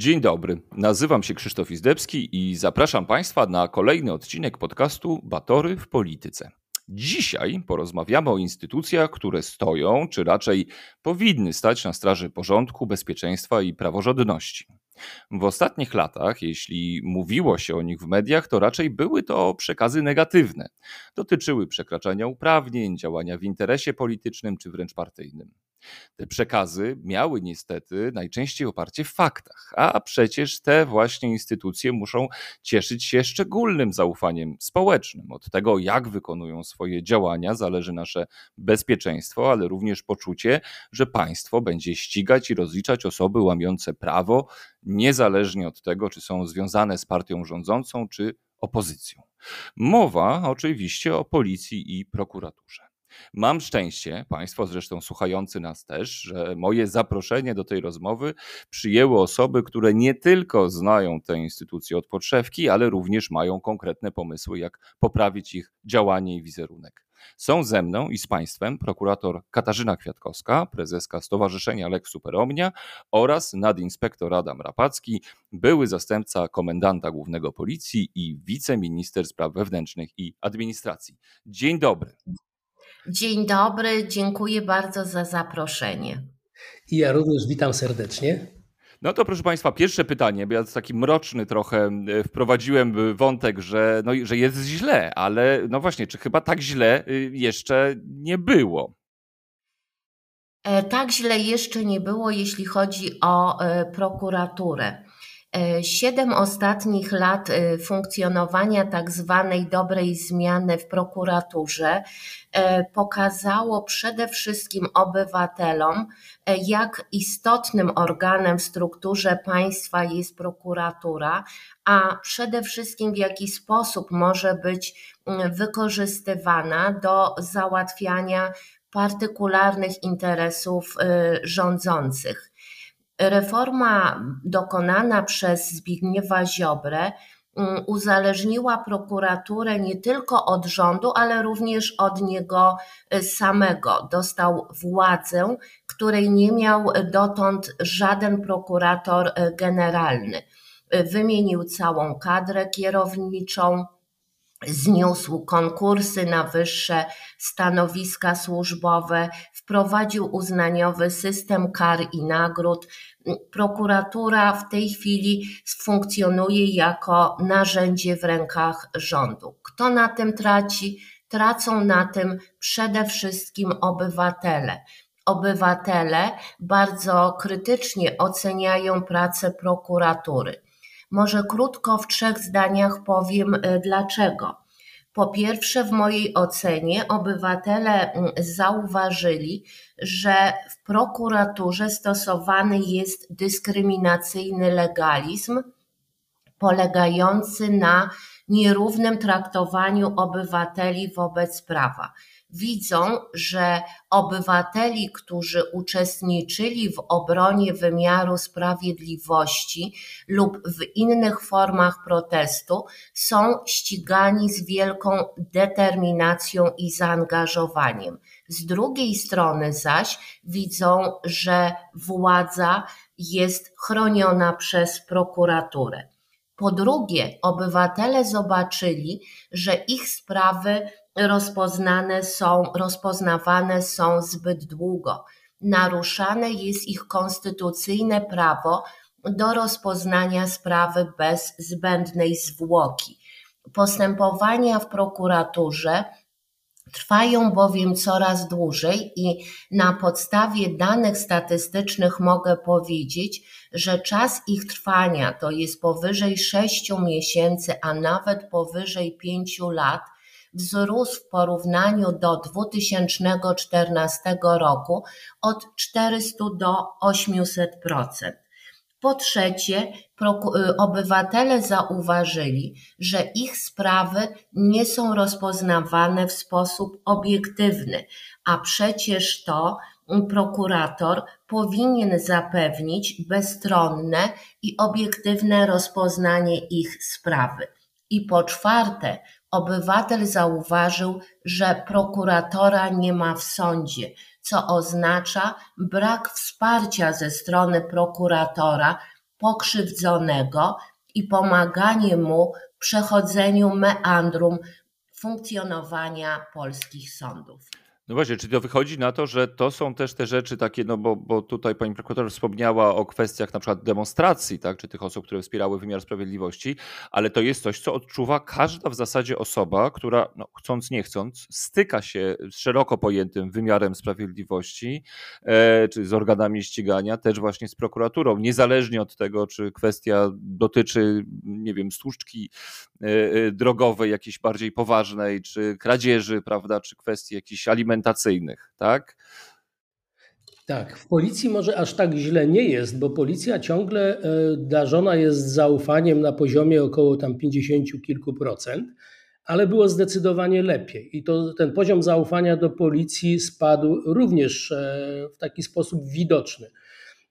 Dzień dobry, nazywam się Krzysztof Izdebski i zapraszam Państwa na kolejny odcinek podcastu Batory w Polityce. Dzisiaj porozmawiamy o instytucjach, które stoją, czy raczej powinny stać na straży porządku, bezpieczeństwa i praworządności. W ostatnich latach, jeśli mówiło się o nich w mediach, to raczej były to przekazy negatywne. Dotyczyły przekraczania uprawnień, działania w interesie politycznym czy wręcz partyjnym. Te przekazy miały niestety najczęściej oparcie w faktach, a przecież te właśnie instytucje muszą cieszyć się szczególnym zaufaniem społecznym. Od tego, jak wykonują swoje działania, zależy nasze bezpieczeństwo, ale również poczucie, że państwo będzie ścigać i rozliczać osoby łamiące prawo, niezależnie od tego, czy są związane z partią rządzącą, czy opozycją. Mowa oczywiście o policji i prokuraturze. Mam szczęście, Państwo zresztą słuchający nas też, że moje zaproszenie do tej rozmowy przyjęły osoby, które nie tylko znają te instytucje od podszewki, ale również mają konkretne pomysły, jak poprawić ich działanie i wizerunek. Są ze mną i z Państwem prokurator Katarzyna Kwiatkowska, prezeska Stowarzyszenia Lex Superomnia oraz nadinspektor Adam Rapacki, były zastępca komendanta głównego policji i wiceminister spraw wewnętrznych i administracji. Dzień dobry. Dzień dobry, dziękuję bardzo za zaproszenie. I ja również witam serdecznie. No to proszę Państwa, pierwsze pytanie, bo ja taki mroczny trochę e, wprowadziłem wątek, że, no, że jest źle, ale no właśnie, czy chyba tak źle y, jeszcze nie było? E, tak źle jeszcze nie było, jeśli chodzi o e, prokuraturę. E, siedem ostatnich lat e, funkcjonowania tak zwanej dobrej zmiany w prokuraturze e, pokazało przede wszystkim obywatelom, jak istotnym organem w strukturze państwa jest prokuratura, a przede wszystkim w jaki sposób może być wykorzystywana do załatwiania partykularnych interesów rządzących. Reforma dokonana przez Zbigniewa Ziobrę mm, uzależniła prokuraturę nie tylko od rządu, ale również od niego y, samego. Dostał władzę, której nie miał dotąd żaden prokurator y, generalny. Y, wymienił całą kadrę kierowniczą, zniósł konkursy na wyższe stanowiska służbowe, wprowadził uznaniowy system kar i nagród. Prokuratura w tej chwili funkcjonuje jako narzędzie w rękach rządu. Kto na tym traci? Tracą na tym przede wszystkim obywatele. Obywatele bardzo krytycznie oceniają pracę prokuratury może krótko w trzech zdaniach powiem e, dlaczego. Po pierwsze, w mojej ocenie obywatele mm, zauważyli, że w prokuraturze stosowany jest dyskryminacyjny legalizm polegający na nierównym traktowaniu obywateli wobec prawa widzą, że obywateli, którzy uczestniczyli w obronie wymiaru sprawiedliwości lub w innych formach protestu, są ścigani z wielką determinacją i zaangażowaniem. Z drugiej strony zaś widzą, że władza jest chroniona przez prokuraturę. Po drugie, obywatele zobaczyli, że ich sprawy rozpoznane są, rozpoznawane są zbyt długo. Naruszane jest ich konstytucyjne prawo do rozpoznania sprawy bez zbędnej zwłoki. Postępowania w prokuraturze Trwają bowiem coraz dłużej i na podstawie danych statystycznych mogę powiedzieć, że czas ich trwania to jest powyżej 6 miesięcy, a nawet powyżej 5 lat wzrósł w porównaniu do 2014 roku od 400 do 800%. Po trzecie, y, obywatele zauważyli, że ich sprawy nie są rozpoznawane w sposób obiektywny, a przecież to prokurator powinien zapewnić bezstronne i obiektywne rozpoznanie ich sprawy. I po czwarte, Obywatel zauważył, że prokuratora nie ma w sądzie, co oznacza brak wsparcia ze strony prokuratora pokrzywdzonego i pomaganie mu przechodzeniu meandrum funkcjonowania polskich sądów. No właśnie, czy to wychodzi na to, że to są też te rzeczy takie, no bo, bo tutaj pani prokurator wspomniała o kwestiach na przykład demonstracji, tak, czy tych osób, które wspierały wymiar sprawiedliwości, ale to jest coś, co odczuwa każda w zasadzie osoba, która no, chcąc nie chcąc styka się z szeroko pojętym wymiarem sprawiedliwości, e, czy z organami ścigania, też właśnie z prokuraturą, niezależnie od tego, czy kwestia dotyczy, nie wiem, stłuczki e, e drogowej jakiejś bardziej poważnej, czy kradzieży, prawda, czy kwestii jakichś alimentów dokumentacyjnych, tak? Tak, w policji może aż tak źle nie jest, bo policja ciągle e, darzona jest zaufaniem na poziomie około tam 50 kilku procent, ale było zdecydowanie lepiej. I to ten poziom zaufania do policji spadł również e, w taki sposób widoczny.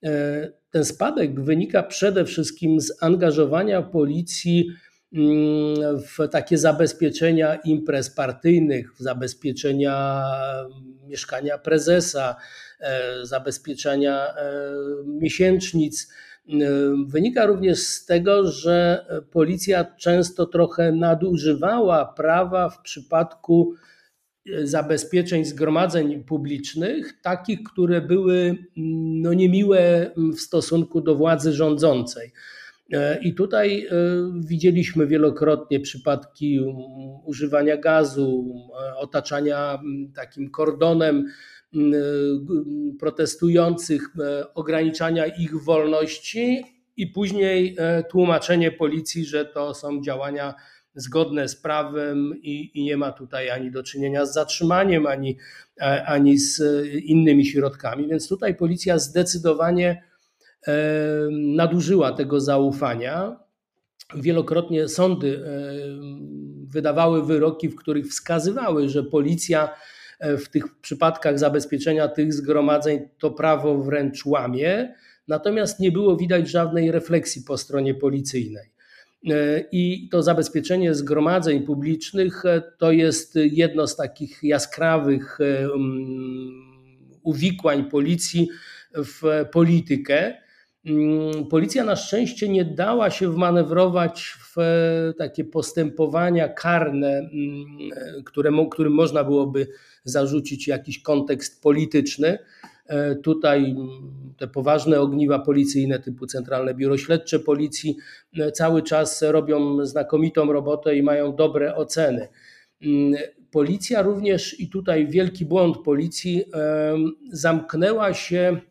E, ten spadek wynika przede wszystkim z angażowania policji w takie zabezpieczenia imprez partyjnych, w zabezpieczenia mieszkania prezesa, e, zabezpieczenia e, miesięcznic. E, wynika również z tego, że policja często trochę nadużywała prawa w przypadku zabezpieczeń zgromadzeń publicznych, takich, które były mm, no, niemiłe w stosunku do władzy rządzącej. E, I tutaj e, widzieliśmy wielokrotnie przypadki używania gazu, e, otaczania takim kordonem protestujących, ograniczania ich wolności i później tłumaczenie policji, że to są działania zgodne z prawem i, i, nie ma tutaj ani do czynienia z zatrzymaniem, ani, ani z innymi środkami. Więc tutaj policja zdecydowanie nadużyła tego zaufania. Wielokrotnie sądy wydawały wyroki, w których wskazywały, że policja e, w tych przypadkach zabezpieczenia tych zgromadzeń to prawo wręcz łamie, natomiast nie było widać żadnej refleksji po stronie policyjnej. E, I to zabezpieczenie zgromadzeń publicznych e, to jest jedno z takich jaskrawych uwikłań policji w politykę. Mm, policja na szczęście nie dała się wmanewrować w e, takie postępowania karne, mm, które, którym można byłoby zarzucić jakiś kontekst polityczny. E, tutaj mm, te poważne ogniwa policyjne typu Centralne Biuro Śledcze Policji e, cały czas robią znakomitą robotę i mają dobre oceny. Policja również, i tutaj wielki błąd policji, zamknęła się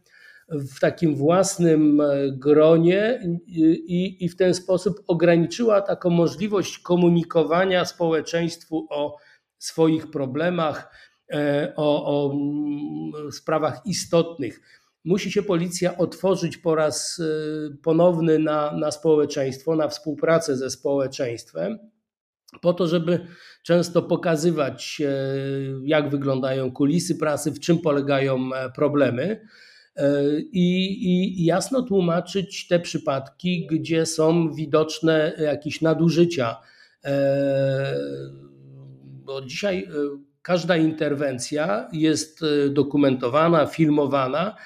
w takim własnym e, gronie i, i w ten sposób ograniczyła taką możliwość komunikowania społeczeństwu o swoich problemach, e, o, o mm, sprawach istotnych. Musi się policja otworzyć po raz e, ponowny na, na społeczeństwo, na współpracę ze społeczeństwem, po to, żeby często pokazywać, jak wyglądają kulisy prasy, w czym polegają problemy i, i jasno tłumaczyć te przypadki, gdzie są widoczne jakieś nadużycia. E, bo dzisiaj e, każda interwencja jest e, dokumentowana, filmowana.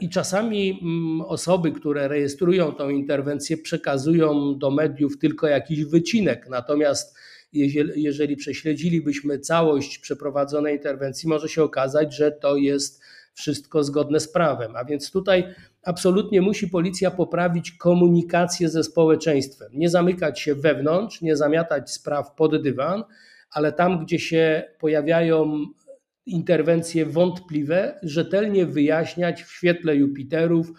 I czasami mm, osoby, które rejestrują tą interwencję, przekazują do mediów tylko jakiś wycinek. Natomiast jeżeli prześledzilibyśmy całość przeprowadzonej interwencji, może się okazać, że to jest wszystko zgodne z prawem. A więc tutaj absolutnie musi policja poprawić komunikację ze społeczeństwem. Nie zamykać się wewnątrz, nie zamiatać spraw pod dywan, ale tam, gdzie się pojawiają interwencje wątpliwe, rzetelnie wyjaśniać w świetle Jupiterów,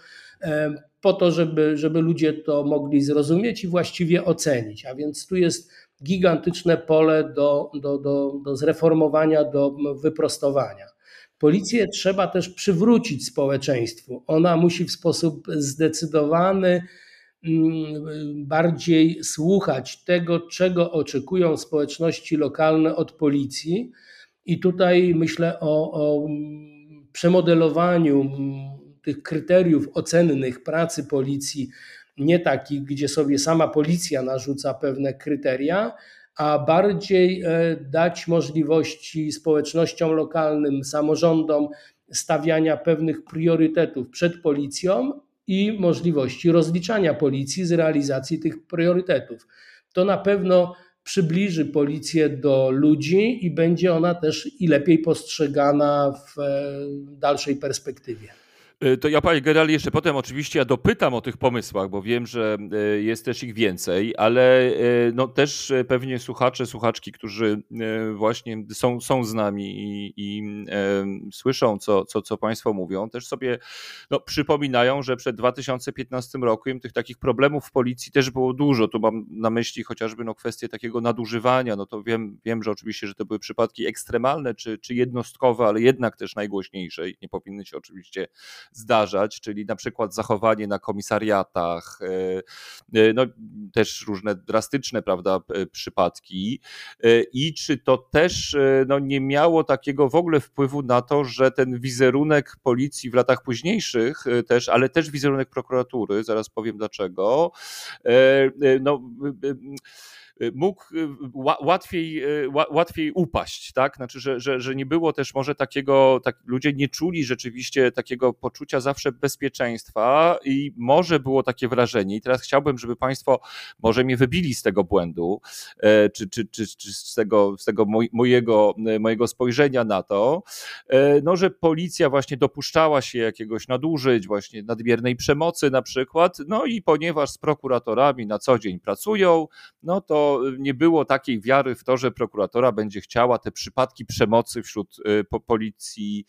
po to, żeby, żeby ludzie to mogli zrozumieć i właściwie ocenić. A więc tu jest gigantyczne pole do, do, do, do zreformowania, do wyprostowania. Policję trzeba też przywrócić społeczeństwu. Ona musi w sposób zdecydowany mm, bardziej słuchać tego, czego oczekują społeczności lokalne od policji. I tutaj myślę o, o przemodelowaniu tych kryteriów ocennych pracy policji, nie takich, gdzie sobie sama policja narzuca pewne kryteria, a bardziej e, dać możliwości społecznościom lokalnym, samorządom stawiania pewnych priorytetów przed policją i możliwości rozliczania policji z realizacji tych priorytetów. To na pewno przybliży policję do ludzi i będzie ona też i lepiej postrzegana w e, dalszej perspektywie. E, to ja, panie generale, jeszcze potem oczywiście ja dopytam o tych pomysłach, bo wiem, że e, jest też ich więcej, ale e, no, też pewnie słuchacze, słuchaczki, którzy właśnie są, są z nami i, i e, słyszą, co, co, co państwo mówią, też sobie no, przypominają, że przed 2015 rokiem tych takich problemów w policji też było dużo. Tu mam na myśli chociażby no, kwestię takiego nadużywania. No to wiem, wiem, że oczywiście, że to były przypadki ekstremalne czy, czy jednostkowe, ale jednak też najgłośniejsze i nie powinny się oczywiście zdarzać, czyli na przykład zachowanie na komisariatach, e, e, no też różne drastyczne, prawda, przypadki. E, i czy to też no, nie miało takiego w ogóle wpływu na to, że ten wizerunek policji w latach późniejszych też, ale też wizerunek prokuratury, zaraz powiem dlaczego, no mógł y, łatwiej, y, łatwiej upaść, tak? Znaczy, że, że, że nie było też może takiego, tak, ludzie nie czuli rzeczywiście takiego poczucia zawsze bezpieczeństwa i może było takie wrażenie i teraz chciałbym, żeby Państwo może mnie wybili z tego błędu, e, czy, czy, czy, czy z tego, z tego mojego, mojego spojrzenia na to, e, no, że policja właśnie dopuszczała się jakiegoś nadużyć, właśnie nadmiernej przemocy na przykład, no i ponieważ z prokuratorami na co dzień pracują, no to nie było takiej wiary w to, że prokuratora będzie chciała te przypadki przemocy wśród y, policji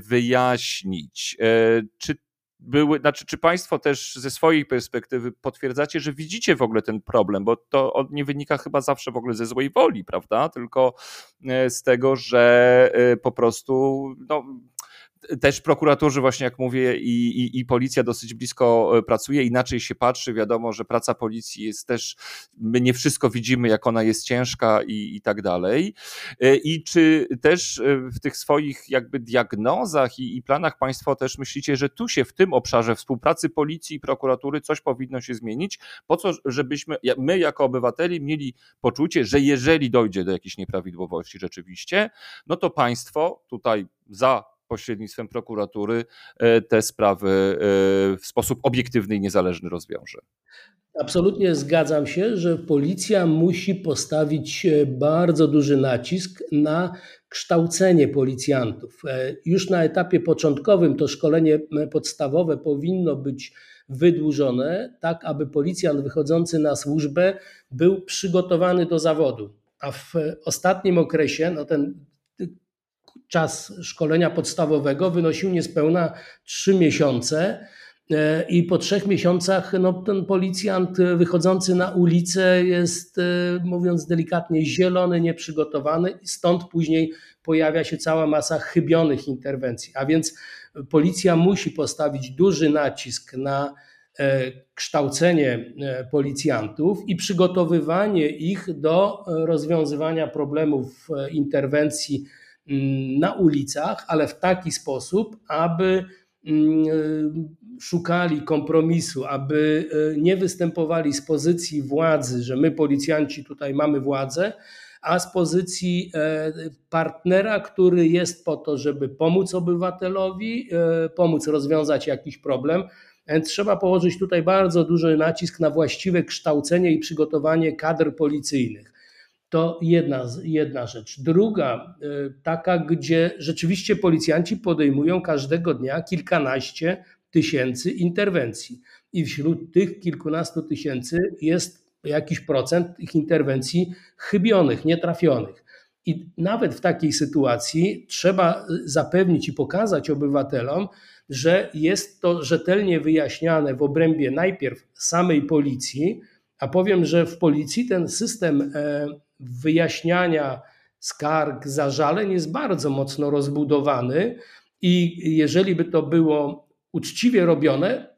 wyjaśnić. E, czy były, znaczy, czy Państwo też ze swojej perspektywy potwierdzacie, że widzicie w ogóle ten problem, bo to on nie wynika chyba zawsze w ogóle ze złej woli, prawda? Tylko e, z tego, że e, po prostu no, też prokuratorzy, właśnie jak mówię, i, i, i, policja dosyć blisko e, pracuje, inaczej się patrzy. Wiadomo, że praca policji jest też, my nie wszystko widzimy, jak ona jest ciężka i, i tak dalej. E, I czy też e, w tych swoich jakby diagnozach i, i planach Państwo też myślicie, że tu się w tym obszarze współpracy policji i prokuratury coś powinno się zmienić, po co, żebyśmy my jako obywateli mieli poczucie, że jeżeli dojdzie do jakichś nieprawidłowości rzeczywiście, no to państwo tutaj za pośrednictwem prokuratury e, te sprawy e, w sposób obiektywny i niezależny rozwiąże. Absolutnie zgadzam się, że policja musi postawić e, bardzo duży nacisk na kształcenie policjantów. Już na etapie początkowym to szkolenie podstawowe powinno być wydłużone, tak aby policjant wychodzący na służbę był przygotowany do zawodu. A w ostatnim okresie, no ten czas szkolenia podstawowego wynosił niespełna 3 miesiące. E, I po trzech miesiącach no, ten policjant wychodzący na ulicę jest, e, mówiąc delikatnie, zielony, nieprzygotowany, stąd później pojawia się cała masa chybionych interwencji. A więc policja musi postawić duży nacisk na e, kształcenie policjantów i przygotowywanie ich do rozwiązywania problemów interwencji na ulicach, ale w taki sposób, aby mm, szukali kompromisu, aby e, nie występowali z pozycji władzy, że my policjanci tutaj mamy władzę, a z pozycji e, partnera, który jest po to, żeby pomóc obywatelowi, e, pomóc rozwiązać jakiś problem. Trzeba położyć tutaj bardzo duży nacisk na właściwe kształcenie i przygotowanie kadr policyjnych. To jedna, jedna rzecz. Druga, y, taka, gdzie rzeczywiście policjanci podejmują każdego dnia kilkanaście tysięcy interwencji. I wśród tych kilkunastu tysięcy jest jakiś procent ich interwencji chybionych, nietrafionych. I nawet w takiej sytuacji trzeba zapewnić i pokazać obywatelom, że jest to rzetelnie wyjaśniane w obrębie najpierw samej policji, a powiem, że w policji ten system e, wyjaśniania skarg, zażaleń jest bardzo mocno rozbudowany i jeżeli by to było uczciwie robione,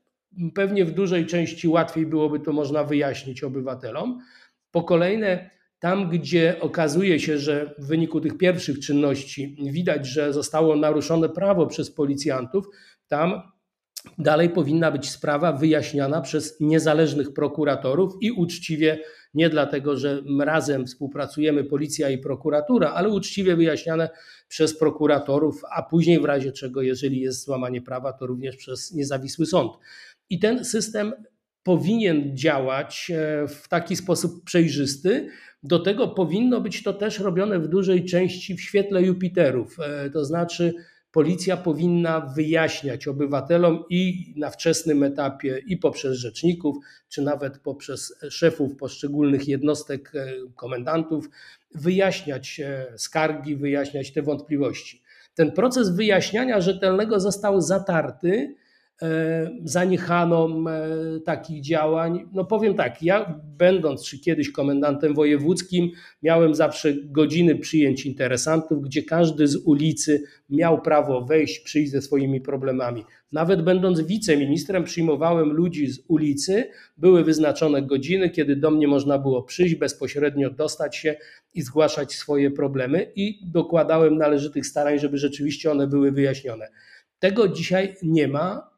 pewnie w dużej części łatwiej byłoby to można wyjaśnić obywatelom. Po kolejne, tam gdzie okazuje się, że w wyniku tych pierwszych czynności widać, że zostało naruszone prawo przez policjantów, tam dalej powinna być sprawa wyjaśniana przez niezależnych prokuratorów i uczciwie, nie dlatego, że razem współpracujemy, policja i prokuratura, ale uczciwie wyjaśniane przez prokuratorów, a później w razie czego, jeżeli jest złamanie prawa, to również przez niezawisły sąd. I ten system powinien działać e, w taki sposób przejrzysty. Do tego powinno być to też robione w dużej części w świetle Jupiterów, e, to znaczy policja powinna wyjaśniać obywatelom i na wczesnym etapie, i poprzez rzeczników, czy nawet poprzez szefów poszczególnych jednostek, e, komendantów, wyjaśniać skargi, wyjaśniać te wątpliwości. Ten proces wyjaśniania rzetelnego został zatarty E, zaniechano e, takich działań. No powiem tak, ja będąc czy kiedyś komendantem wojewódzkim, miałem zawsze godziny przyjęć interesantów, gdzie każdy z ulicy miał prawo wejść, przyjść ze swoimi problemami. Nawet będąc wiceministrem, przyjmowałem ludzi z ulicy, były wyznaczone godziny, kiedy do mnie można było przyjść, bezpośrednio dostać się i zgłaszać swoje problemy, i dokładałem należytych starań, żeby rzeczywiście one były wyjaśnione. Tego dzisiaj nie ma,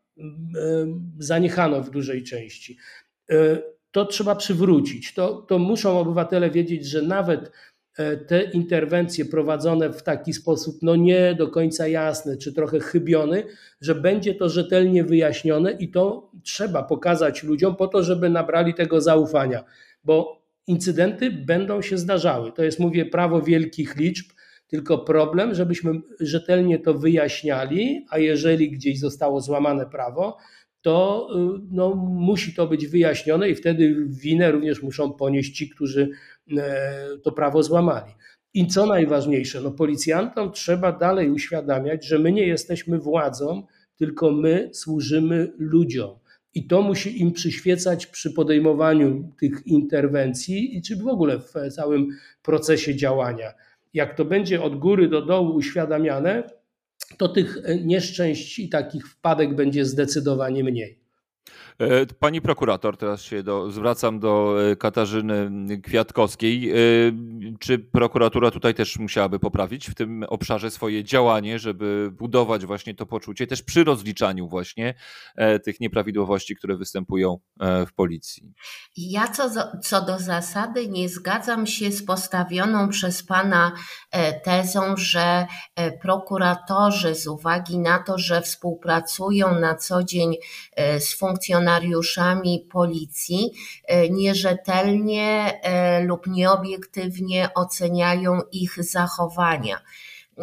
zaniechano w dużej części. E, to trzeba przywrócić. To, to muszą obywatele wiedzieć, że nawet e, te interwencje prowadzone w taki sposób, no nie do końca jasny, czy trochę chybiony, że będzie to rzetelnie wyjaśnione i to trzeba pokazać ludziom po to, żeby nabrali tego zaufania, bo incydenty będą się zdarzały. To jest, mówię, prawo wielkich liczb tylko problem, żebyśmy rzetelnie to wyjaśniali, a jeżeli gdzieś zostało złamane prawo, to y, no, musi to być wyjaśnione i wtedy winę również muszą ponieść ci, którzy e, to prawo złamali. I co najważniejsze, no policjantom trzeba dalej uświadamiać, że my nie jesteśmy władzą, tylko my służymy ludziom. I to musi im przyświecać przy podejmowaniu tych interwencji i czy w ogóle w całym procesie działania jak to będzie od góry do dołu uświadamiane, to tych nieszczęść i takich wpadek będzie zdecydowanie mniej. E, pani prokurator, teraz się do, zwracam do e, Katarzyny Kwiatkowskiej. E, czy prokuratura tutaj też musiałaby poprawić w tym obszarze swoje działanie, żeby budować właśnie to poczucie, też przy rozliczaniu właśnie tych nieprawidłowości, które występują w policji? Ja co, co do zasady nie zgadzam się z postawioną przez Pana tezą, że prokuratorzy z uwagi na to, że współpracują na co dzień z funkcjonariuszami, funkcjonariuszami policji e, nierzetelnie e, lub nieobiektywnie oceniają ich zachowania. E,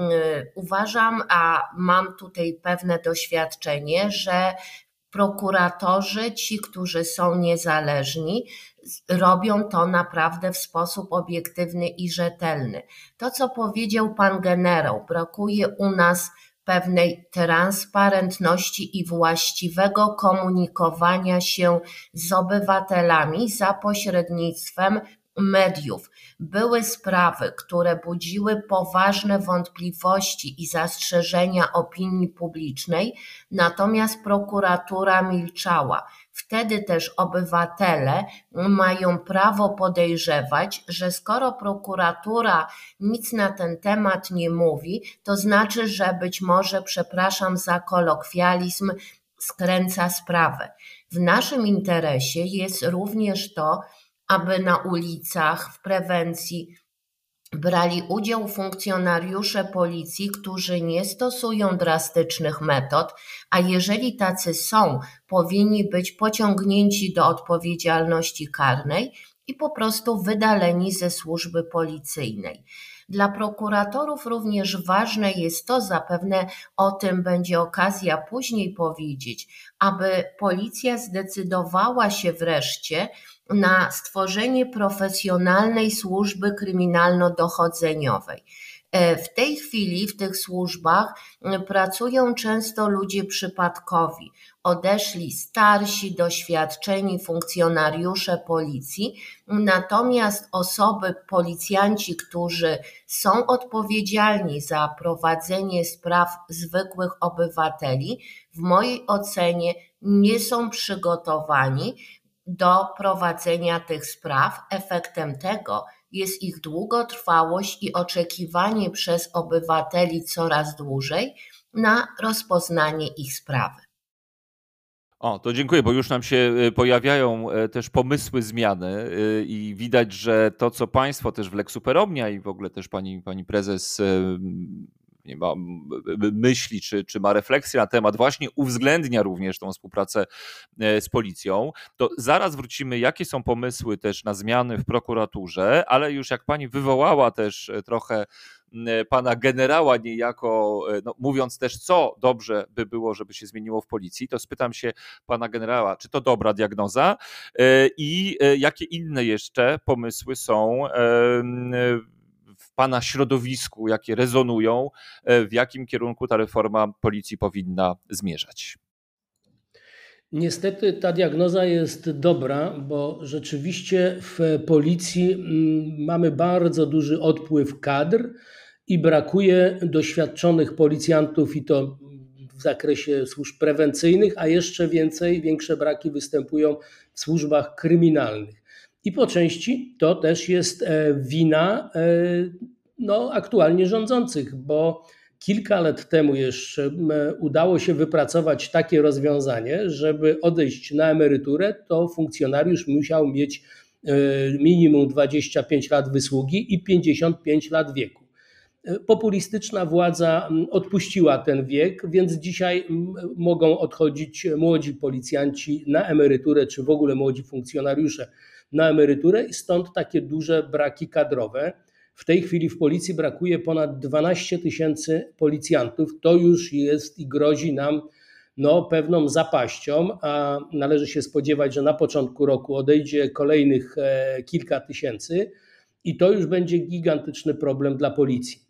uważam, a mam tutaj pewne doświadczenie, że prokuratorzy, ci, którzy są niezależni, robią to naprawdę w sposób obiektywny i rzetelny. To, co powiedział pan generał, brakuje u nas pewnej transparentności i właściwego komunikowania się z obywatelami za pośrednictwem mediów. Były sprawy, które budziły poważne wątpliwości i zastrzeżenia opinii publicznej, natomiast prokuratura milczała. Wtedy też obywatele mają prawo podejrzewać, że skoro prokuratura nic na ten temat nie mówi, to znaczy, że być może, przepraszam za kolokwializm, skręca sprawę. W naszym interesie jest również to, aby na ulicach w prewencji brali udział funkcjonariusze policji, którzy nie stosują drastycznych metod, a jeżeli tacy są, powinni być pociągnięci do odpowiedzialności karnej i po prostu wydaleni ze służby policyjnej. Dla prokuratorów również ważne jest to, zapewne o tym będzie okazja później powiedzieć, aby policja zdecydowała się wreszcie na stworzenie profesjonalnej służby kryminalno-dochodzeniowej. E, w tej chwili w tych służbach pracują często ludzie przypadkowi. Odeszli starsi, doświadczeni funkcjonariusze policji, natomiast osoby, policjanci, którzy są odpowiedzialni za prowadzenie spraw zwykłych obywateli, w mojej ocenie nie są przygotowani do prowadzenia tych spraw. Efektem tego jest ich długotrwałość i oczekiwanie przez obywateli coraz dłużej na rozpoznanie ich sprawy. O, to dziękuję, bo już nam się y, pojawiają e, też pomysły zmiany y, i widać, że to, co Państwo też w Lex Superomnia i w ogóle też pani, pani prezes e, nie ma myśli, czy, czy ma refleksję na temat, właśnie uwzględnia również tą współpracę e, z policją, to zaraz wrócimy, jakie są pomysły też na zmiany w prokuraturze, ale już jak pani wywołała też trochę pana generała niejako, e, no, mówiąc też, co dobrze by było, żeby się zmieniło w policji, to spytam się pana generała, czy to dobra diagnoza e, i e, jakie inne jeszcze pomysły są pana środowisku, jakie rezonują, w jakim kierunku ta reforma policji powinna zmierzać. Niestety ta diagnoza jest dobra, bo rzeczywiście w policji mm, mamy bardzo duży odpływ kadr i brakuje doświadczonych policjantów i to w zakresie służb prewencyjnych, a jeszcze więcej, większe braki występują w służbach kryminalnych. I po części to też jest e, wina e, no, aktualnie rządzących, bo kilka lat temu jeszcze udało się wypracować takie rozwiązanie, żeby odejść na emeryturę, to funkcjonariusz musiał mieć e, minimum 25 lat wysługi i 55 lat wieku. Populistyczna władza mm, odpuściła ten wiek, więc dzisiaj mm, mogą odchodzić młodzi policjanci na emeryturę, czy w ogóle młodzi funkcjonariusze na emeryturę, i stąd takie duże braki kadrowe. W tej chwili w policji brakuje ponad 12 tysięcy policjantów. To już jest i grozi nam no, pewną zapaścią, a należy się spodziewać, że na początku roku odejdzie kolejnych e, kilka tysięcy i to już będzie gigantyczny problem dla policji.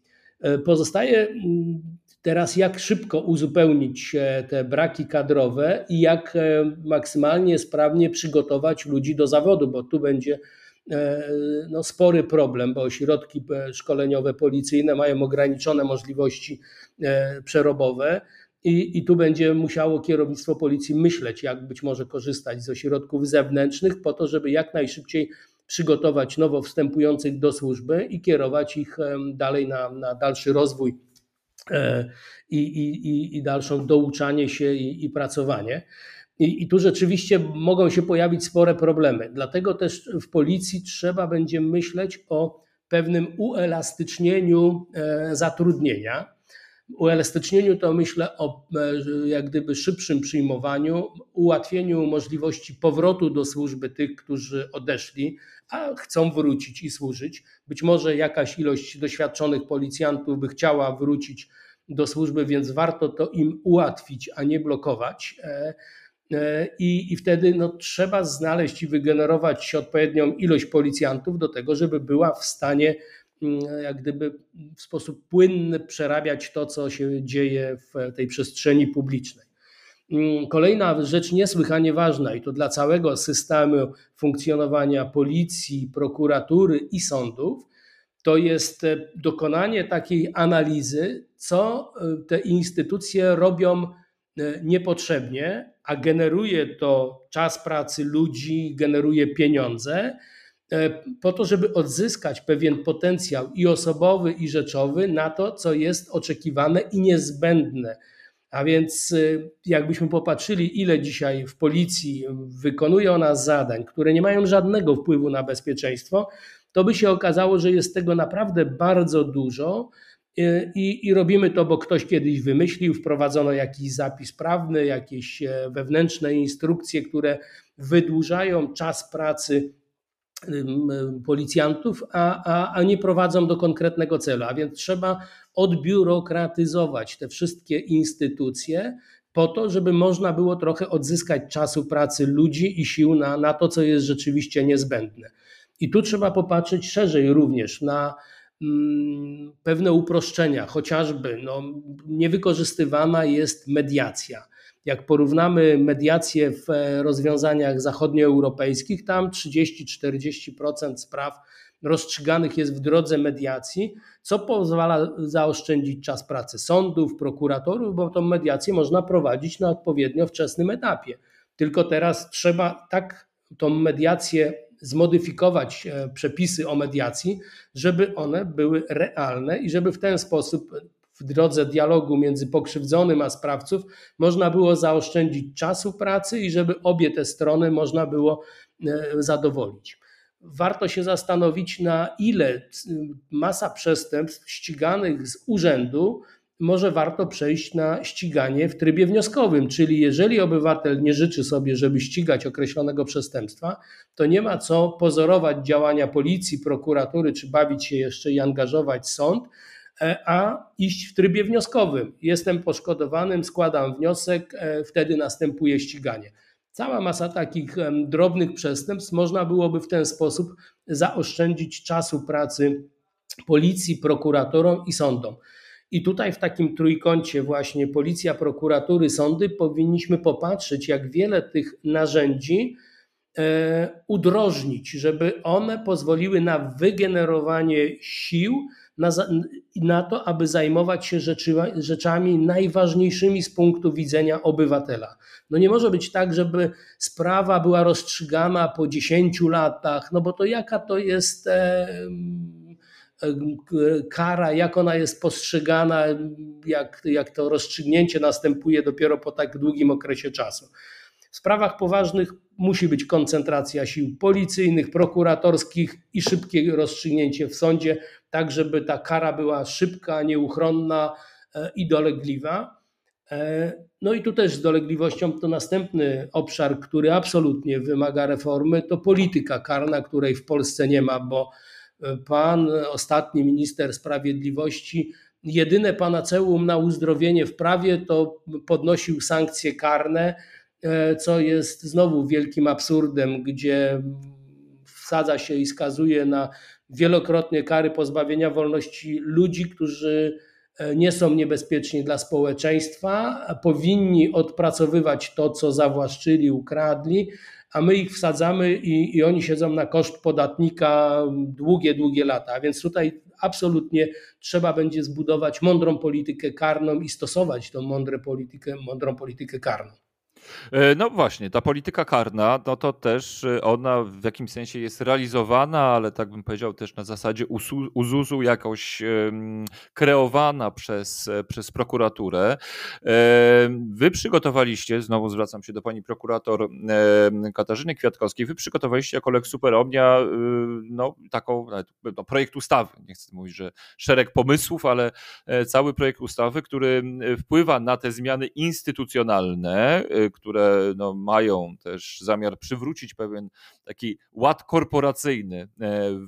E, pozostaje mm, teraz, jak szybko uzupełnić e, te braki kadrowe i jak e, maksymalnie sprawnie przygotować ludzi do zawodu, bo tu będzie no, spory problem, bo ośrodki szkoleniowe policyjne mają ograniczone możliwości przerobowe. I, I tu będzie musiało kierownictwo policji myśleć, jak być może korzystać z ośrodków zewnętrznych, po to, żeby jak najszybciej przygotować nowo wstępujących do służby i kierować ich dalej na, na dalszy rozwój e, i, i, i dalszą douczanie się i, i pracowanie. I, I, tu rzeczywiście mogą się pojawić spore problemy. Dlatego też w policji trzeba będzie myśleć o pewnym uelastycznieniu e, zatrudnienia uelastycznieniu to myślę o e, jak gdyby szybszym przyjmowaniu, ułatwieniu możliwości powrotu do służby tych, którzy odeszli, a chcą wrócić i służyć. Być może jakaś ilość doświadczonych policjantów by chciała wrócić do służby, więc warto to im ułatwić, a nie blokować. E, e, I, i wtedy no, trzeba znaleźć i wygenerować odpowiednią ilość policjantów do tego, żeby była w stanie jak gdyby w sposób płynny przerabiać to, co się dzieje w tej przestrzeni publicznej. Mm, kolejna rzecz niesłychanie ważna i to dla całego systemu funkcjonowania policji, prokuratury i sądów, to jest e, dokonanie takiej analizy, co e, te instytucje robią e, niepotrzebnie, a generuje to czas pracy ludzi, generuje pieniądze po to, żeby odzyskać pewien potencjał i osobowy, i rzeczowy na to, co jest oczekiwane i niezbędne. A więc, e, jakbyśmy popatrzyli, ile dzisiaj w policji wykonuje ona zadań, które nie mają żadnego wpływu na bezpieczeństwo, to by się okazało, że jest tego naprawdę bardzo dużo. E, I, I, robimy to, bo ktoś kiedyś wymyślił, wprowadzono jakiś zapis prawny, jakieś wewnętrzne instrukcje, które wydłużają czas pracy policjantów, a, a, a nie prowadzą do konkretnego celu. A więc trzeba odbiurokratyzować te wszystkie instytucje po to, żeby można było trochę odzyskać czasu pracy ludzi i sił na, na to, co jest rzeczywiście niezbędne. I tu trzeba popatrzeć szerzej również na mm, pewne uproszczenia, chociażby no, niewykorzystywana jest mediacja. Jak porównamy mediację w e, rozwiązaniach zachodnioeuropejskich, tam 30-40% spraw rozstrzyganych jest w drodze mediacji, co pozwala zaoszczędzić czas pracy sądów, prokuratorów, bo tą mediację można prowadzić na odpowiednio wczesnym etapie. Tylko teraz trzeba tak tą mediację zmodyfikować e, przepisy o mediacji, żeby one były realne i żeby w ten sposób w drodze dialogu między pokrzywdzonym a sprawców można było zaoszczędzić czasu pracy i żeby obie te strony można było e, zadowolić. Warto się zastanowić, na ile masa przestępstw ściganych z urzędu może warto przejść na ściganie w trybie wnioskowym, czyli jeżeli obywatel nie życzy sobie, żeby ścigać określonego przestępstwa, to nie ma co pozorować działania policji, prokuratury, czy bawić się jeszcze i angażować sąd, e, a iść w trybie wnioskowym. Jestem poszkodowanym, składam wniosek, e, wtedy następuje ściganie. Cała masa takich drobnych przestępstw można byłoby w ten sposób zaoszczędzić czasu pracy policji, prokuratorom i sądom. I tutaj w takim trójkącie właśnie policja, prokuratury, sądy powinniśmy popatrzeć, jak wiele tych narzędzi e, udrożnić, żeby one pozwoliły na wygenerowanie sił, na, na to, aby zajmować się rzeczy, rzeczami najważniejszymi z punktu widzenia obywatela. No nie może być tak, żeby sprawa była rozstrzygana po 10 latach, no bo to jaka to jest. E, kara, jak ona jest postrzegana, jak, jak to rozstrzygnięcie następuje dopiero po tak długim okresie czasu. W sprawach poważnych musi być koncentracja sił policyjnych, prokuratorskich i szybkie rozstrzygnięcie w sądzie, tak żeby ta kara była szybka, nieuchronna e, i dolegliwa. E, no i tu też z dolegliwością to następny obszar, który absolutnie wymaga reformy, to polityka karna, której w Polsce nie ma, bo pan, ostatni minister sprawiedliwości, jedyne panaceum na uzdrowienie w prawie to podnosił sankcje karne, e, co jest znowu wielkim absurdem, gdzie wsadza się i skazuje na wielokrotnie kary pozbawienia wolności ludzi, którzy e, nie są niebezpieczni dla społeczeństwa, powinni odpracowywać to, co zawłaszczyli, ukradli, a my ich wsadzamy i, i oni siedzą na koszt podatnika długie, długie lata. A więc tutaj absolutnie trzeba będzie zbudować mądrą politykę karną i stosować tą mądrą politykę, mądrą politykę karną. E, no właśnie, ta polityka karna, no to też e, ona w jakimś sensie jest realizowana, ale tak bym powiedział też na zasadzie uzuzu jakoś kreowana przez, e, przez prokuraturę. Wy przygotowaliście, znowu zwracam się do pani prokurator Katarzyny Kwiatkowskiej, wy przygotowaliście jako Lex Super Omnia no, taką no, projekt ustawy, nie chcę mówić, że szereg pomysłów, ale cały projekt ustawy, który wpływa na te zmiany instytucjonalne, które no, mają też zamiar przywrócić pewien taki ład korporacyjny e,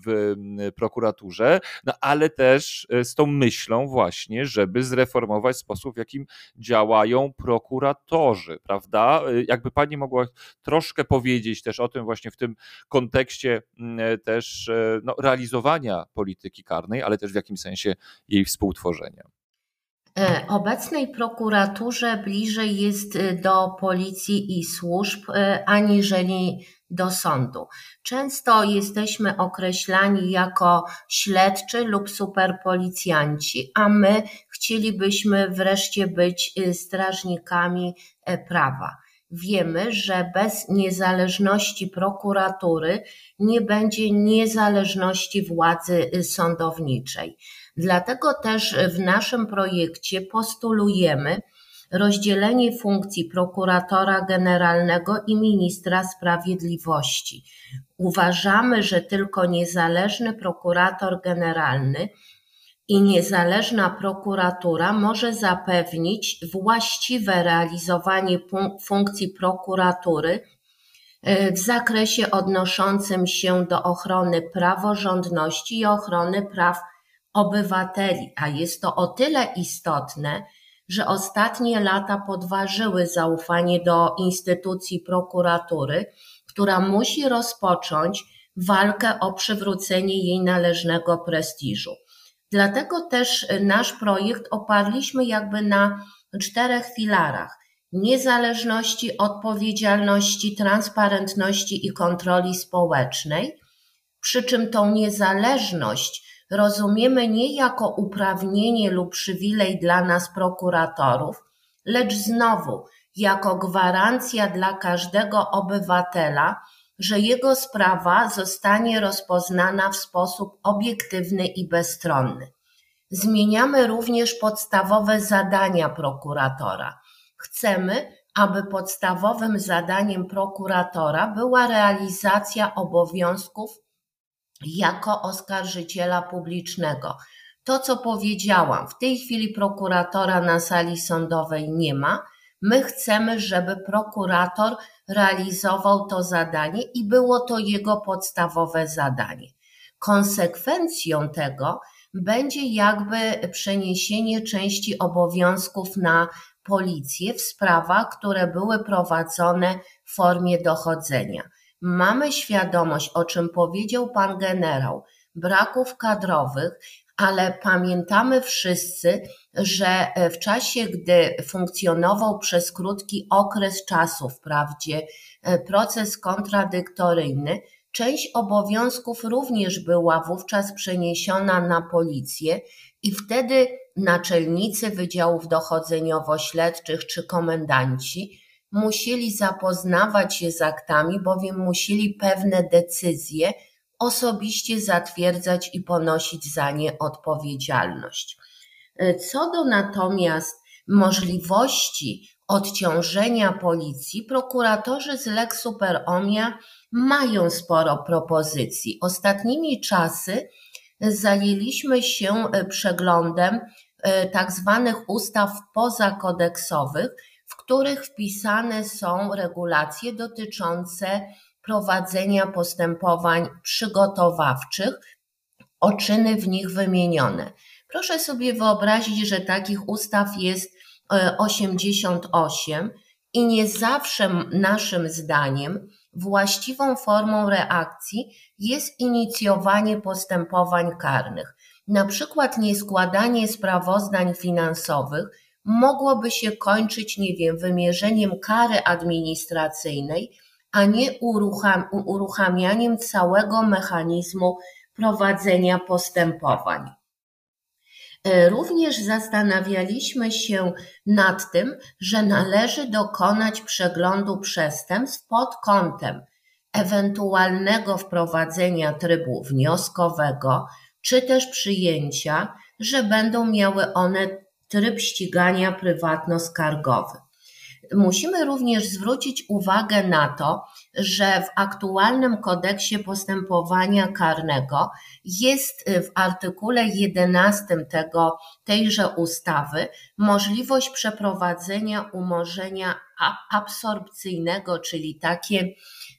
w prokuraturze, no ale też e, z tą myślą właśnie, żeby zreformować sposób, w jakim działają prokuratorzy, prawda? E, jakby pani mogła troszkę powiedzieć też o tym właśnie w tym kontekście też no, realizowania polityki karnej, ale też w jakim sensie jej współtworzenia. E, obecnej prokuraturze bliżej jest e, do policji i służb e, aniżeli do sądu. Często jesteśmy określani jako śledczy lub superpolicjanci, a my chcielibyśmy wreszcie być strażnikami prawa. Wiemy, że bez niezależności prokuratury nie będzie niezależności władzy sądowniczej. Dlatego też w naszym projekcie postulujemy rozdzielenie funkcji prokuratora generalnego i ministra sprawiedliwości. Uważamy, że tylko niezależny prokurator generalny i niezależna prokuratura może zapewnić właściwe realizowanie funkcji prokuratury e, w zakresie odnoszącym się do ochrony praworządności i ochrony praw obywateli, a jest to o tyle istotne, że ostatnie lata podważyły zaufanie do instytucji prokuratury, która musi rozpocząć walkę o przywrócenie jej należnego prestiżu. Dlatego też nasz projekt oparliśmy jakby na czterech filarach: niezależności, odpowiedzialności, transparentności i kontroli społecznej. Przy czym tą niezależność rozumiemy nie jako uprawnienie lub przywilej dla nas prokuratorów, lecz znowu jako gwarancja dla każdego obywatela, że jego sprawa zostanie rozpoznana w sposób obiektywny i bezstronny. Zmieniamy również podstawowe zadania prokuratora. Chcemy, aby podstawowym zadaniem prokuratora była realizacja obowiązków jako oskarżyciela publicznego. To, co powiedziałam, w tej chwili prokuratora na sali sądowej nie ma. My chcemy, żeby prokurator realizował to zadanie i było to jego podstawowe zadanie. Konsekwencją tego będzie jakby przeniesienie części obowiązków na policję w sprawach, które były prowadzone w formie dochodzenia. Mamy świadomość, o czym powiedział pan generał, braków kadrowych, ale pamiętamy wszyscy, że w czasie, gdy funkcjonował przez krótki okres czasu, wprawdzie proces kontradyktoryjny, część obowiązków również była wówczas przeniesiona na policję i wtedy naczelnicy wydziałów dochodzeniowo-śledczych czy komendanci musieli zapoznawać się z aktami, bowiem musieli pewne decyzje osobiście zatwierdzać i ponosić za nie odpowiedzialność. Co do natomiast możliwości odciążenia policji, prokuratorzy z Lex Super Omnia mają sporo propozycji. Ostatnimi czasy zajęliśmy się przeglądem tak zwanych ustaw pozakodeksowych, których wpisane są regulacje dotyczące prowadzenia postępowań przygotowawczych o czyny w nich wymienione. Proszę sobie wyobrazić, że takich ustaw jest 88 i nie zawsze naszym zdaniem właściwą formą reakcji jest inicjowanie postępowań karnych. Na przykład nieskładanie sprawozdań finansowych mogłoby się kończyć, nie wiem, wymierzeniem kary administracyjnej, a nie urucham, uruchamianiem całego mechanizmu prowadzenia postępowań. E, również zastanawialiśmy się nad tym, że należy dokonać przeglądu przestępstw pod kątem ewentualnego wprowadzenia trybu wnioskowego, czy też przyjęcia, że będą miały one tryb ścigania prywatno-skargowy. Musimy również zwrócić uwagę na to, że w aktualnym kodeksie postępowania karnego jest w artykule 11 tego, tejże ustawy możliwość przeprowadzenia umorzenia absorpcyjnego, czyli takie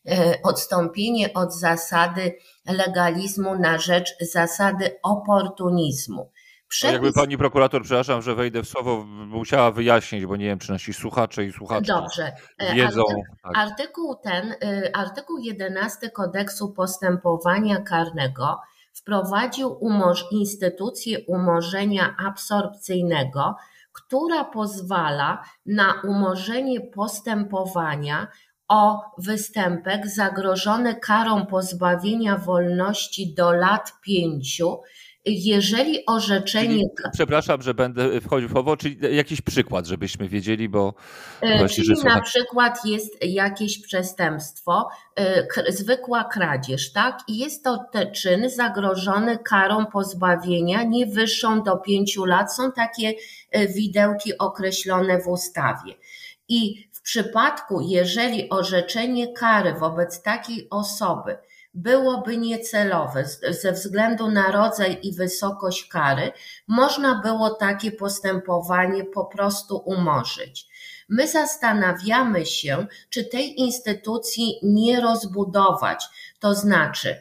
e, odstąpienie od zasady legalizmu na rzecz zasady oportunizmu. Przepis... Jakby pani prokurator, przepraszam, że wejdę w słowo, musiała wyjaśnić, bo nie wiem, czy nasi słuchacze i słuchacze Dobrze. E, wiedzą. tak. Artykuł ten, y, artykuł 11 kodeksu postępowania karnego wprowadził umorz instytucję umorzenia absorpcyjnego, która pozwala na umorzenie postępowania o występek zagrożony karą pozbawienia wolności do lat pięciu jeżeli orzeczenie. Czyli, przepraszam, że będę wchodził w słowo, czyli jakiś przykład, żebyśmy wiedzieli, bo. E, właśnie, czyli na przykład jest jakieś przestępstwo, e, zwykła kradzież, tak? I jest to ten czyn zagrożony karą pozbawienia nie wyższą do pięciu lat. Są takie e, widełki określone w ustawie. I w przypadku, jeżeli orzeczenie kary wobec takiej osoby byłoby niecelowe ze względu na rodzaj i wysokość kary, można było takie postępowanie po prostu umorzyć. My zastanawiamy się, czy tej instytucji nie rozbudować, to znaczy,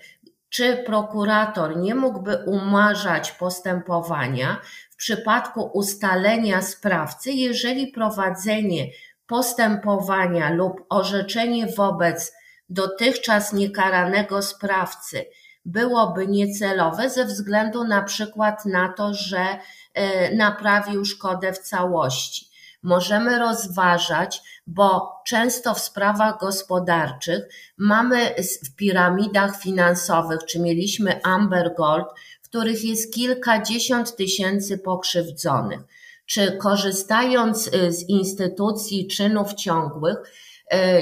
czy prokurator nie mógłby umarzać postępowania w przypadku ustalenia sprawcy, jeżeli prowadzenie postępowania lub orzeczenie wobec dotychczas niekaranego sprawcy byłoby niecelowe ze względu na przykład na to, że e, naprawił szkodę w całości. Możemy rozważać, bo często w sprawach gospodarczych mamy w piramidach finansowych, czy mieliśmy Amber Gold, w których jest kilkadziesiąt tysięcy pokrzywdzonych. Czy korzystając e, z instytucji czynów ciągłych,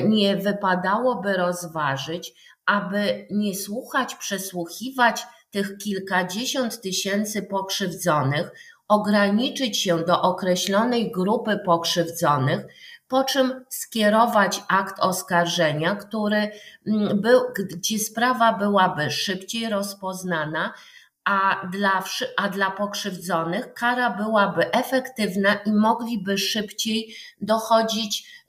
nie wypadałoby rozważyć, aby nie słuchać, przesłuchiwać tych kilkadziesiąt tysięcy pokrzywdzonych ograniczyć się do określonej grupy pokrzywdzonych, po czym skierować akt oskarżenia, który mm, był, gdzie sprawa byłaby szybciej rozpoznana, a dla, a dla pokrzywdzonych kara byłaby efektywna i mogliby szybciej dochodzić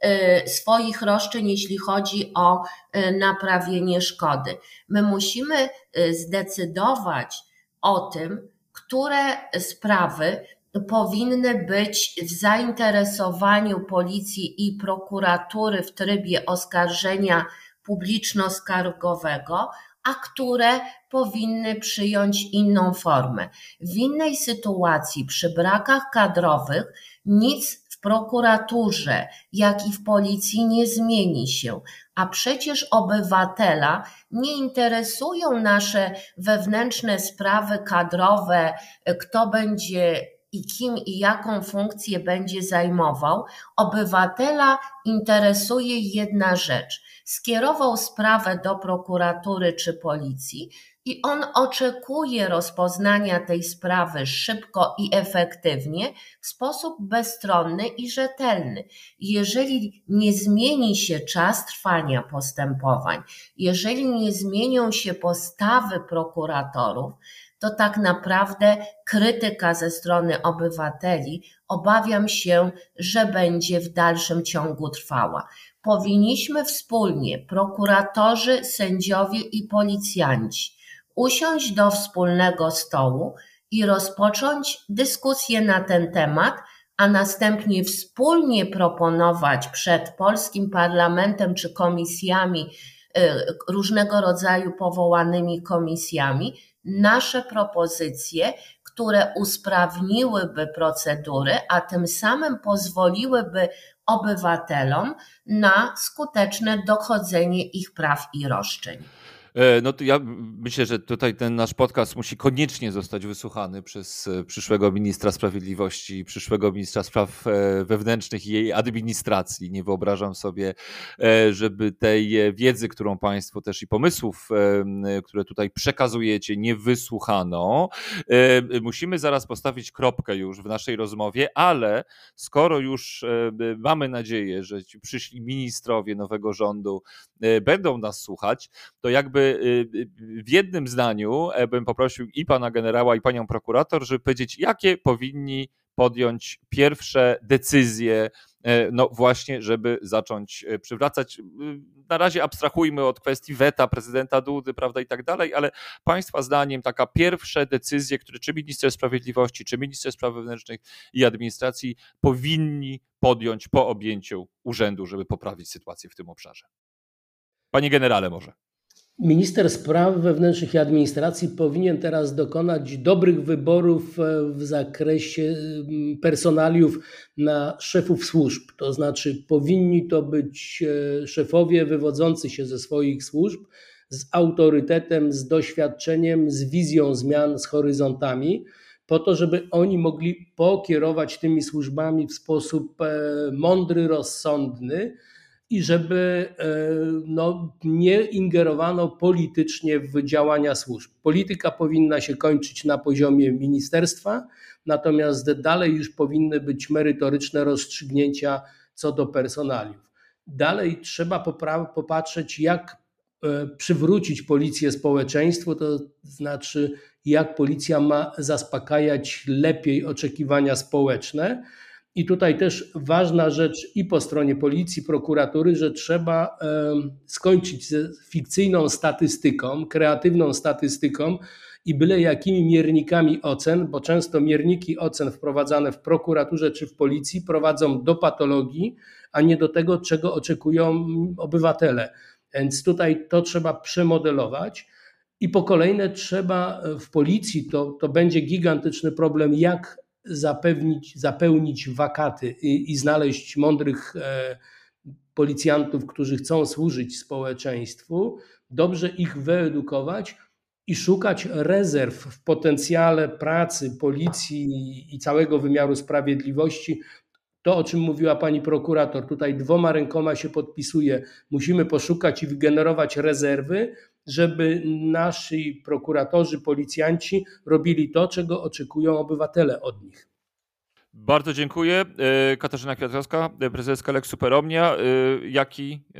y, swoich roszczeń, jeśli chodzi o y, naprawienie szkody. My musimy y, zdecydować o tym, które sprawy powinny być w zainteresowaniu policji i prokuratury w trybie oskarżenia publiczno-skargowego, a które powinny przyjąć inną formę. W innej sytuacji, przy brakach kadrowych, nic w prokuraturze, jak i w policji nie zmieni się, a przecież obywatela nie interesują nasze wewnętrzne sprawy kadrowe, kto będzie i kim i jaką funkcję będzie zajmował, obywatela interesuje jedna rzecz. Skierował sprawę do prokuratury czy policji i on oczekuje rozpoznania tej sprawy szybko i efektywnie, w sposób bezstronny i rzetelny. Jeżeli nie zmieni się czas trwania postępowań, jeżeli nie zmienią się postawy prokuratorów, to tak naprawdę krytyka ze strony obywateli obawiam się, że będzie w dalszym ciągu trwała. Powinniśmy wspólnie, prokuratorzy, sędziowie i policjanci, usiąść do wspólnego stołu i rozpocząć dyskusję na ten temat, a następnie wspólnie proponować przed polskim parlamentem czy komisjami, y, różnego rodzaju powołanymi komisjami, nasze propozycje, które usprawniłyby procedury, a tym samym pozwoliłyby obywatelom na skuteczne dochodzenie ich praw i roszczeń. E, no to ja myślę, że tutaj ten nasz podcast musi koniecznie zostać wysłuchany przez e, przyszłego ministra sprawiedliwości, przyszłego ministra spraw e, wewnętrznych i jej administracji. Nie wyobrażam sobie, żeby tej wiedzy, którą Państwo też i pomysłów, które tutaj przekazujecie, nie wysłuchano. Musimy zaraz postawić kropkę już w naszej rozmowie, ale skoro już mamy nadzieję, że ci przyszli ministrowie nowego rządu będą nas słuchać, to jakby Y, y, w jednym zdaniu e, bym poprosił i pana generała, i panią prokurator, żeby powiedzieć, jakie powinni podjąć pierwsze decyzje, e, no właśnie, żeby zacząć e, przywracać. Na razie abstrahujmy od kwestii weta prezydenta Dudy, prawda, i tak dalej, ale państwa zdaniem taka pierwsze decyzje, które czy minister sprawiedliwości, czy minister spraw wewnętrznych i administracji powinni podjąć po objęciu urzędu, żeby poprawić sytuację w tym obszarze. Panie generale może. Minister Spraw Wewnętrznych i Administracji powinien teraz dokonać dobrych wyborów e, w zakresie mm, personaliów na szefów służb. To znaczy, powinni to być e, szefowie wywodzący się ze swoich służb, z autorytetem, z doświadczeniem, z wizją zmian, z horyzontami, po to, żeby oni mogli pokierować tymi służbami w sposób e, mądry, rozsądny i żeby e, no, nie ingerowano politycznie w działania służb. Polityka powinna się kończyć na poziomie ministerstwa, natomiast dalej już powinny być merytoryczne rozstrzygnięcia co do personaliów. Dalej trzeba popatrzeć, jak e, przywrócić policję społeczeństwu, to znaczy jak policja ma zaspokajać lepiej oczekiwania społeczne i tutaj też ważna rzecz i po stronie policji, prokuratury, że trzeba skończyć ze fikcyjną statystyką, kreatywną statystyką i byle jakimi miernikami ocen, bo często mierniki ocen wprowadzane w prokuraturze czy w policji prowadzą do patologii, a nie do tego, czego oczekują obywatele. Więc tutaj to trzeba przemodelować. I po kolejne trzeba w policji, to, to będzie gigantyczny problem, jak zapewnić, zapełnić wakaty i, i znaleźć mądrych e, policjantów, którzy chcą służyć społeczeństwu, dobrze ich wyedukować i szukać rezerw w potencjale pracy policji i całego wymiaru sprawiedliwości to, o czym mówiła pani prokurator, tutaj dwoma rękoma się podpisuje, musimy poszukać i wygenerować rezerwy, żeby nasi prokuratorzy, policjanci robili to, czego oczekują obywatele od nich. Bardzo dziękuję. E, Katarzyna Kwiatkowska, prezeska Lex Superomnia. E, jaki e,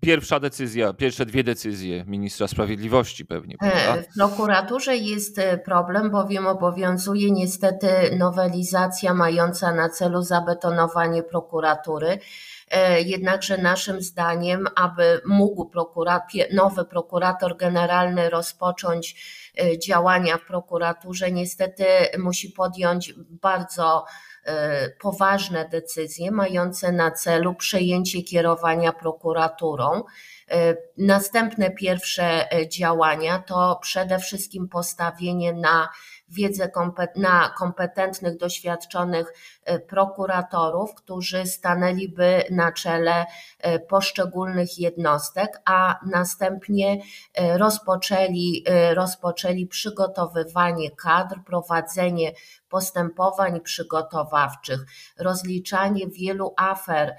pierwsza decyzja, pierwsze dwie decyzje ministra sprawiedliwości pewnie? Prawda? W prokuraturze jest problem, bowiem obowiązuje niestety nowelizacja mająca na celu zabetonowanie prokuratury. Jednakże naszym zdaniem, aby mógł nowy prokurator generalny rozpocząć E, działania w prokuraturze niestety musi podjąć bardzo e, poważne decyzje mające na celu przejęcie kierowania prokuraturą. E, następne pierwsze działania to przede wszystkim postawienie na wiedzę na kompetentnych, doświadczonych e, prokuratorów, którzy stanęliby na czele e, poszczególnych jednostek, a następnie e, rozpoczęli, rozpoczęli przygotowywanie kadr, prowadzenie postępowań przygotowawczych, rozliczanie wielu afer,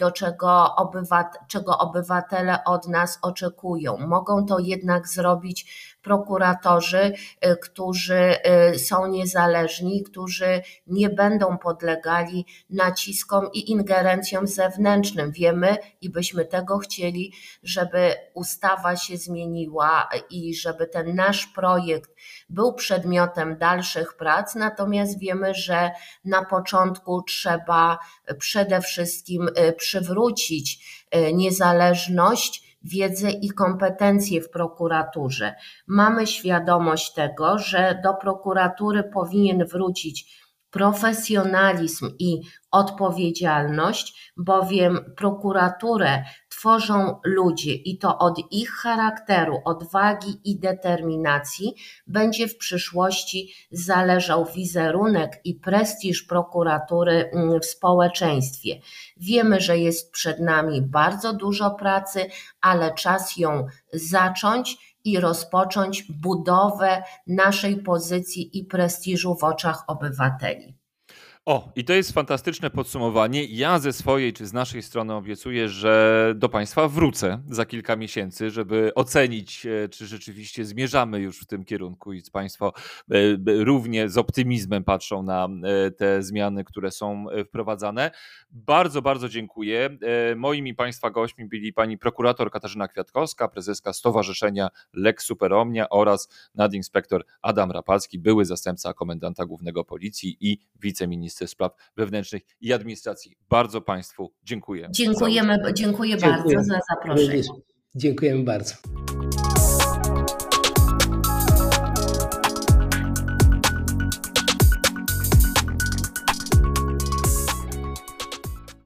do czego, obywat, czego obywatele od nas oczekują. Mogą to jednak zrobić prokuratorzy, y, którzy y, są niezależni, którzy nie będą podlegali naciskom i ingerencjom zewnętrznym. Wiemy i byśmy tego chcieli, żeby ustawa się zmieniła i żeby ten nasz projekt był przedmiotem dalszych prac, natomiast wiemy, że na początku trzeba przede wszystkim y, przywrócić niezależność wiedzę i kompetencje w prokuraturze. Mamy świadomość tego, że do prokuratury powinien wrócić profesjonalizm i odpowiedzialność, bowiem prokuraturę tworzą ludzie i to od ich charakteru, odwagi i determinacji będzie w przyszłości zależał wizerunek i prestiż prokuratury mm, w społeczeństwie. Wiemy, że jest przed nami bardzo dużo pracy, ale czas ją zacząć i rozpocząć budowę naszej pozycji i prestiżu w oczach obywateli. O, i to jest fantastyczne podsumowanie. Ja ze swojej czy z naszej strony obiecuję, że do Państwa wrócę za kilka miesięcy, żeby ocenić, e, czy rzeczywiście zmierzamy już w tym kierunku i Państwo e, równie z optymizmem patrzą na e, te zmiany, które są wprowadzane. Bardzo, bardzo dziękuję. Moimi Państwa gośćmi byli pani prokurator Katarzyna Kwiatkowska, prezeska Stowarzyszenia Lex Superomnia oraz nadinspektor Adam Rapalski, były zastępca komendanta głównego policji i wiceminister minister spraw wewnętrznych i administracji. Bardzo Państwu dziękuję. Dziękujemy, dziękuję, dziękuję bardzo za zaproszenie. Dziękujemy bardzo.